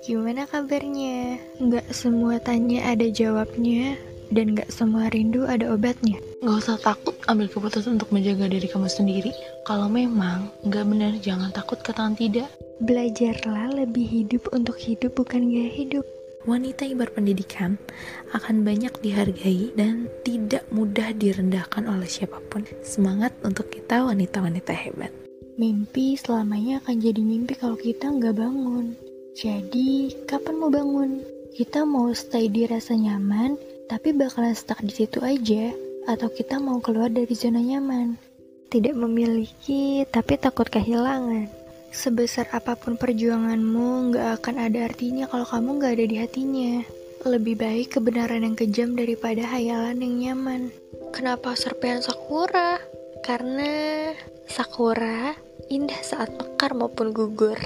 gimana kabarnya? Nggak semua tanya ada jawabnya, dan nggak semua rindu ada obatnya. Gak usah takut ambil keputusan untuk menjaga diri kamu sendiri. Kalau memang nggak benar, jangan takut katakan tidak. Belajarlah lebih hidup untuk hidup bukan gaya hidup. Wanita yang berpendidikan akan banyak dihargai dan tidak mudah direndahkan oleh siapa pun. Semangat untuk kita wanita-wanita hebat. Mimpi selamanya akan jadi mimpi kalau kita nggak bangun. Jadi, kapan mau bangun? Kita mau stay di rasa nyaman, tapi bakalan stuck di situ aja, atau kita mau keluar dari zona nyaman. Tidak memiliki, tapi takut kehilangan. Sebesar apa pun perjuanganmu, nggak akan ada artinya kalau kamu nggak ada di hatinya. Lebih baik kebenaran yang kejam daripada hayalan yang nyaman. Kenapa serpihan sakura? Karena sakura indah saat mekar maupun gugur.